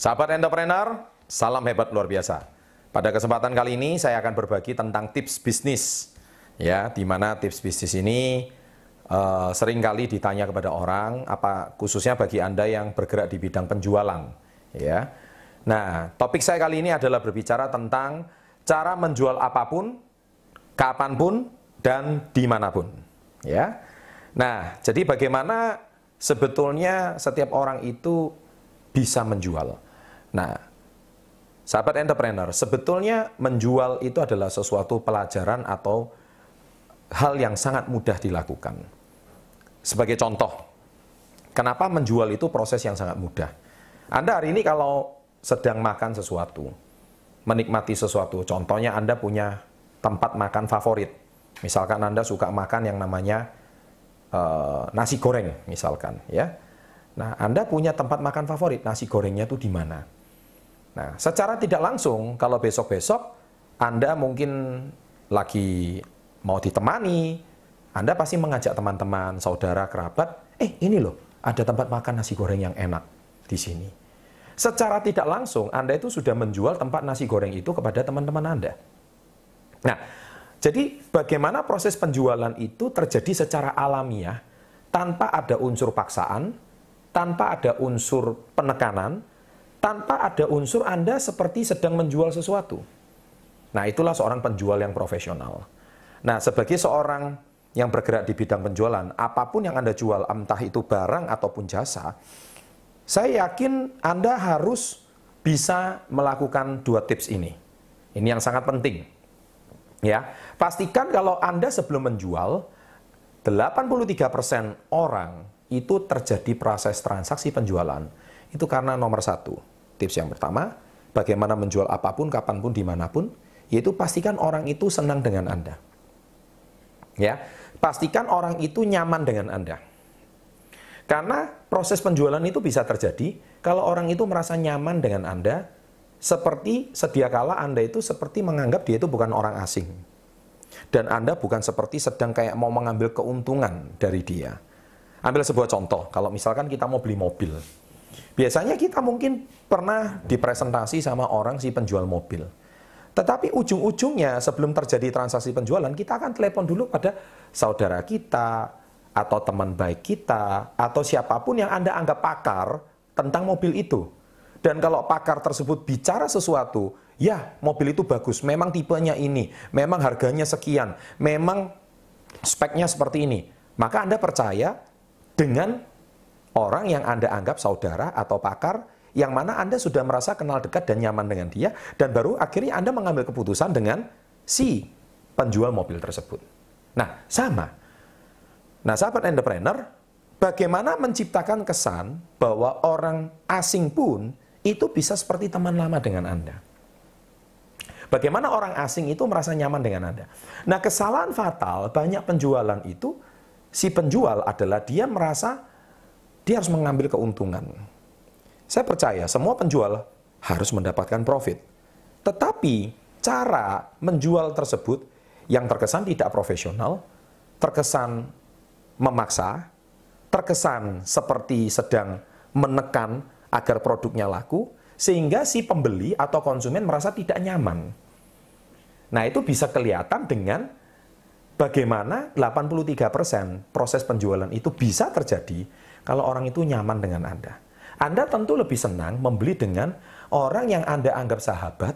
Sahabat entrepreneur, salam hebat luar biasa. Pada kesempatan kali ini saya akan berbagi tentang tips bisnis. Ya, di mana tips bisnis ini uh, sering kali ditanya kepada orang, apa khususnya bagi Anda yang bergerak di bidang penjualan, ya. Nah, topik saya kali ini adalah berbicara tentang cara menjual apa pun, kapan pun, dan di mana pun, ya. Nah, jadi bagaimana sebetulnya setiap orang itu bisa menjual. Nah, sahabat entrepreneur, sebetulnya menjual itu adalah sesuatu pelajaran atau hal yang sangat mudah dilakukan. Sebagai contoh, kenapa menjual itu proses yang sangat mudah? Anda hari ini kalau sedang makan sesuatu, menikmati sesuatu, contohnya Anda punya tempat makan favorit. Misalkan Anda suka makan yang namanya uh, nasi goreng, misalkan, ya. Nah, Anda punya tempat makan favorit, nasi gorengnya itu di mana? Nah, secara tidak langsung, kalau besok-besok Anda mungkin lagi mau ditemani, Anda pasti mengajak teman-teman, saudara, kerabat, eh ini loh, ada tempat makan nasi goreng yang enak di sini. Secara tidak langsung, Anda itu sudah menjual tempat nasi goreng itu kepada teman-teman Anda. Nah, jadi bagaimana proses penjualan itu terjadi secara alamiah, tanpa ada unsur paksaan, tanpa ada unsur penekanan, tanpa ada unsur Anda seperti sedang menjual sesuatu. Nah, itulah seorang penjual yang profesional. Nah, sebagai seorang yang bergerak di bidang penjualan, apa pun yang Anda jual, entah itu barang ataupun jasa, saya yakin Anda harus bisa melakukan dua tips ini. Ini yang sangat penting. Ya, pastikan kalau Anda sebelum menjual, 83% orang itu terjadi proses transaksi penjualan itu karena nomor satu. Tips yang pertama, bagaimana menjual apa pun, kapan pun, di mana pun, yaitu pastikan orang itu senang dengan Anda. Ya, pastikan orang itu nyaman dengan Anda. Karena proses penjualan itu bisa terjadi kalau orang itu merasa nyaman dengan Anda, seperti sedia kala Anda itu seperti menganggap dia itu bukan orang asing. Dan Anda bukan seperti sedang kayak mau mengambil keuntungan dari dia. Ambil sebuah contoh, kalau misalkan kita mau beli mobil, Biasanya kita mungkin pernah dipresentasi sama orang si penjual mobil. Tetapi ujung-ujungnya sebelum terjadi transaksi penjualan, kita akan telepon dulu pada saudara kita, atau teman baik kita, atau siapa pun yang Anda anggap pakar tentang mobil itu. Dan kalau pakar tersebut bicara sesuatu, ya mobil itu bagus, memang tipenya ini, memang harganya sekian, memang speknya seperti ini. Maka Anda percaya dengan orang yang Anda anggap saudara atau pakar yang mana Anda sudah merasa kenal dekat dan nyaman dengan dia dan baru akhirnya Anda mengambil keputusan dengan si penjual mobil tersebut. Nah, sama. Nah, sahabat entrepreneur, bagaimana menciptakan kesan bahwa orang asing pun itu bisa seperti teman lama dengan Anda. Bagaimana orang asing itu merasa nyaman dengan Anda. Nah, kesalahan fatal banyak penjualan itu, si penjual adalah dia merasa dia harus mengambil keuntungan. Saya percaya semua penjual harus mendapatkan profit. Tetapi cara menjual tersebut yang terkesan tidak profesional, terkesan memaksa, terkesan seperti sedang menekan agar produknya laku, sehingga si pembeli atau konsumen merasa tidak nyaman. Nah, itu bisa kelihatan dengan bagaimana 83% proses penjualan itu bisa terjadi kalau orang itu nyaman dengan Anda. Anda tentu lebih senang membeli dengan orang yang Anda anggap sahabat,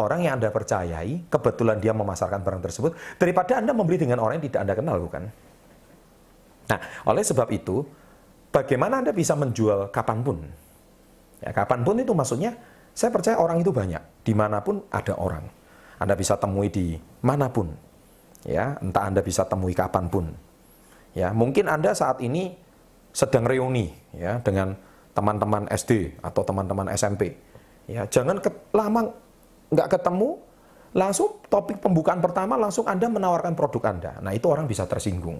orang yang Anda percayai, kebetulan dia memasarkan barang tersebut, daripada Anda membeli dengan orang yang tidak Anda kenal, bukan? Nah, oleh sebab itu, bagaimana Anda bisa menjual kapan pun? Ya, kapan pun itu maksudnya, saya percaya orang itu banyak, di mana pun ada orang. Anda bisa temui di mana pun, ya, entah Anda bisa temui kapan pun. Ya, mungkin Anda saat ini sedang reuni ya dengan teman-teman SD atau teman-teman SMP. Ya, jangan ke, lama nggak ketemu, langsung topik pembukaan pertama langsung Anda menawarkan produk Anda. Nah, itu orang bisa tersinggung.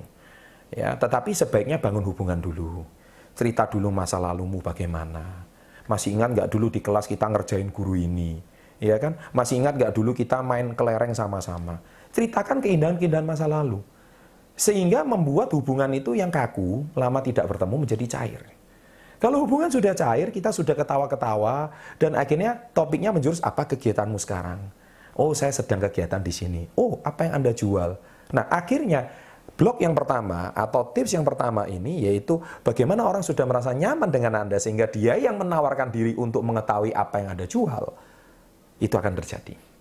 Ya, tetapi sebaiknya bangun hubungan dulu. Cerita dulu masa lalumu bagaimana. Masih ingat nggak dulu di kelas kita ngerjain guru ini? Ya kan? Masih ingat nggak dulu kita main kelereng sama-sama? Ceritakan keindahan-keindahan masa lalu. Sehingga membuat hubungan itu yang kaku, lama tidak bertemu menjadi cair. Kalau hubungan sudah cair, kita sudah ketawa-ketawa, dan akhirnya topiknya menjurus apa kegiatanmu sekarang. Oh, saya sedang kegiatan di sini. Oh, apa yang Anda jual? Nah, akhirnya blok yang pertama atau tips yang pertama ini yaitu bagaimana orang sudah merasa nyaman dengan Anda sehingga dia yang menawarkan diri untuk mengetahui apa yang Anda jual. Itu akan terjadi.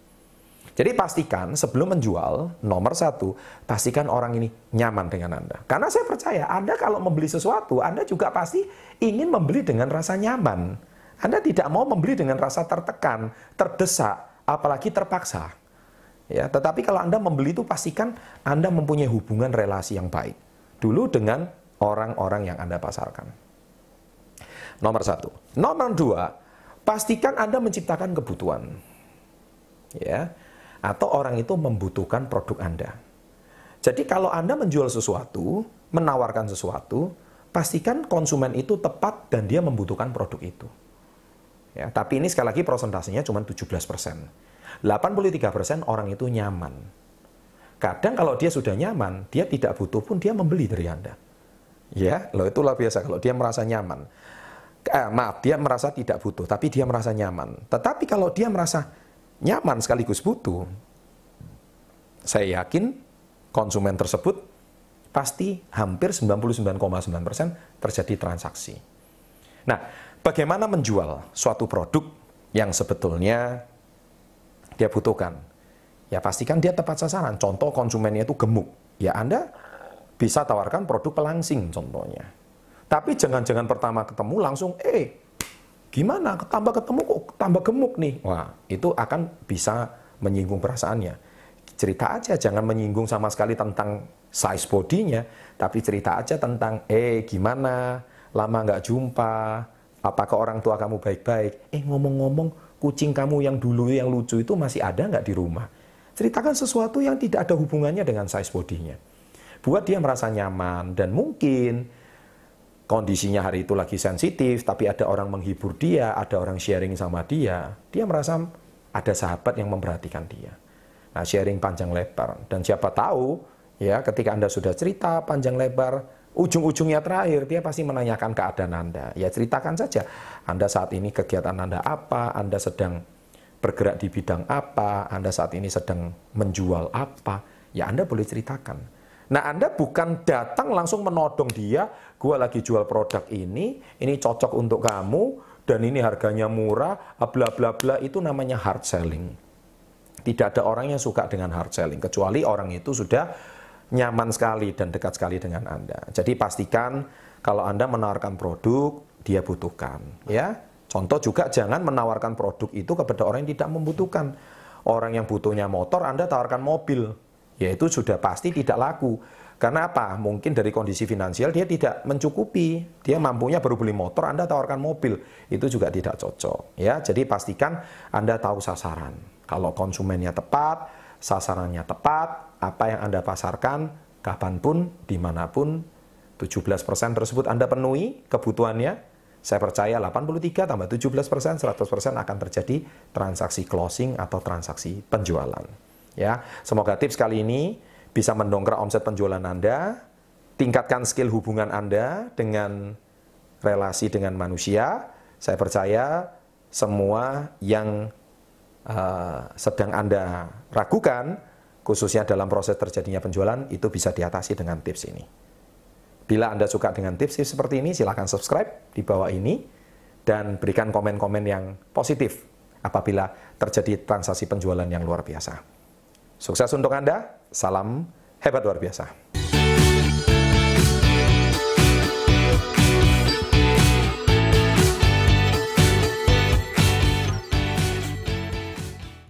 Jadi pastikan sebelum menjual, nomor satu, pastikan orang ini nyaman dengan Anda. Karena saya percaya Anda kalau membeli sesuatu, Anda juga pasti ingin membeli dengan rasa nyaman. Anda tidak mau membeli dengan rasa tertekan, terdesak, apalagi terpaksa. Ya, tetapi kalau Anda membeli itu pastikan Anda mempunyai hubungan relasi yang baik. Dulu dengan orang-orang yang Anda pasarkan. Nomor satu. Nomor dua, pastikan Anda menciptakan kebutuhan. Ya, atau orang itu membutuhkan produk Anda. Jadi kalau Anda menjual sesuatu, menawarkan sesuatu, pastikan konsumen itu tepat dan dia membutuhkan produk itu. Ya, tapi ini sekali lagi prosentasenya cuma 17%. 83% orang itu nyaman. Kadang kalau dia sudah nyaman, dia tidak butuh pun dia membeli dari Anda. Ya, loh itu luar biasa kalau dia merasa nyaman. Eh, maaf, dia merasa tidak butuh, tapi dia merasa nyaman. Tetapi kalau dia merasa nyaman sekaligus butuh, saya yakin konsumen tersebut pasti hampir 99,9% terjadi transaksi. Nah, bagaimana menjual suatu produk yang sebetulnya dia butuhkan? Ya pastikan dia tepat sasaran. Contoh konsumennya itu gemuk. Ya Anda bisa tawarkan produk pelangsing contohnya. Tapi jangan-jangan pertama ketemu langsung, eh Gimana? Tambah ketemu kok tambah gemuk nih. Wah, itu akan bisa menyinggung perasaannya. Cerita aja, jangan menyinggung sama sekali tentang size bodinya, tapi cerita aja tentang, eh gimana, lama nggak jumpa, apakah orang tua kamu baik-baik? Eh ngomong-ngomong, kucing kamu yang dulu yang lucu itu masih ada nggak di rumah? Ceritakan sesuatu yang tidak ada hubungannya dengan size bodinya. Buat dia merasa nyaman dan mungkin kondisinya hari itu lagi sensitif, tapi ada orang menghibur dia, ada orang sharing sama dia, dia merasa ada sahabat yang memperhatikan dia. Nah, sharing panjang lebar. Dan siapa tahu, ya ketika Anda sudah cerita panjang lebar, ujung-ujungnya terakhir, dia pasti menanyakan keadaan Anda. Ya ceritakan saja, Anda saat ini kegiatan Anda apa, Anda sedang bergerak di bidang apa, Anda saat ini sedang menjual apa, ya Anda boleh ceritakan. Nah, Anda bukan datang langsung menodong dia, gua lagi jual produk ini, ini cocok untuk kamu, dan ini harganya murah, bla bla bla, itu namanya hard selling. Tidak ada orang yang suka dengan hard selling, kecuali orang itu sudah nyaman sekali dan dekat sekali dengan Anda. Jadi pastikan kalau Anda menawarkan produk, dia butuhkan. ya. Contoh juga jangan menawarkan produk itu kepada orang yang tidak membutuhkan. Orang yang butuhnya motor, Anda tawarkan mobil ya itu sudah pasti tidak laku. Karena apa? Mungkin dari kondisi finansial dia tidak mencukupi. Dia mampunya baru beli motor, Anda tawarkan mobil. Itu juga tidak cocok. Ya, jadi pastikan Anda tahu sasaran. Kalau konsumennya tepat, sasarannya tepat, apa yang Anda pasarkan, kapan pun, di mana pun, 17% tersebut Anda penuhi kebutuhannya, saya percaya 83 tambah 17 persen, 100 persen akan terjadi transaksi closing atau transaksi penjualan. Ya, semoga tips kali ini bisa mendongkrak omset penjualan Anda, tingkatkan skill hubungan Anda dengan relasi dengan manusia. Saya percaya semua yang uh, sedang Anda ragukan, khususnya dalam proses terjadinya penjualan, itu bisa diatasi dengan tips ini. Bila Anda suka dengan tips-tips seperti ini, silahkan subscribe di bawah ini dan berikan komen-komen yang positif apabila terjadi transaksi penjualan yang luar biasa. Sukses untuk Anda, salam hebat luar biasa.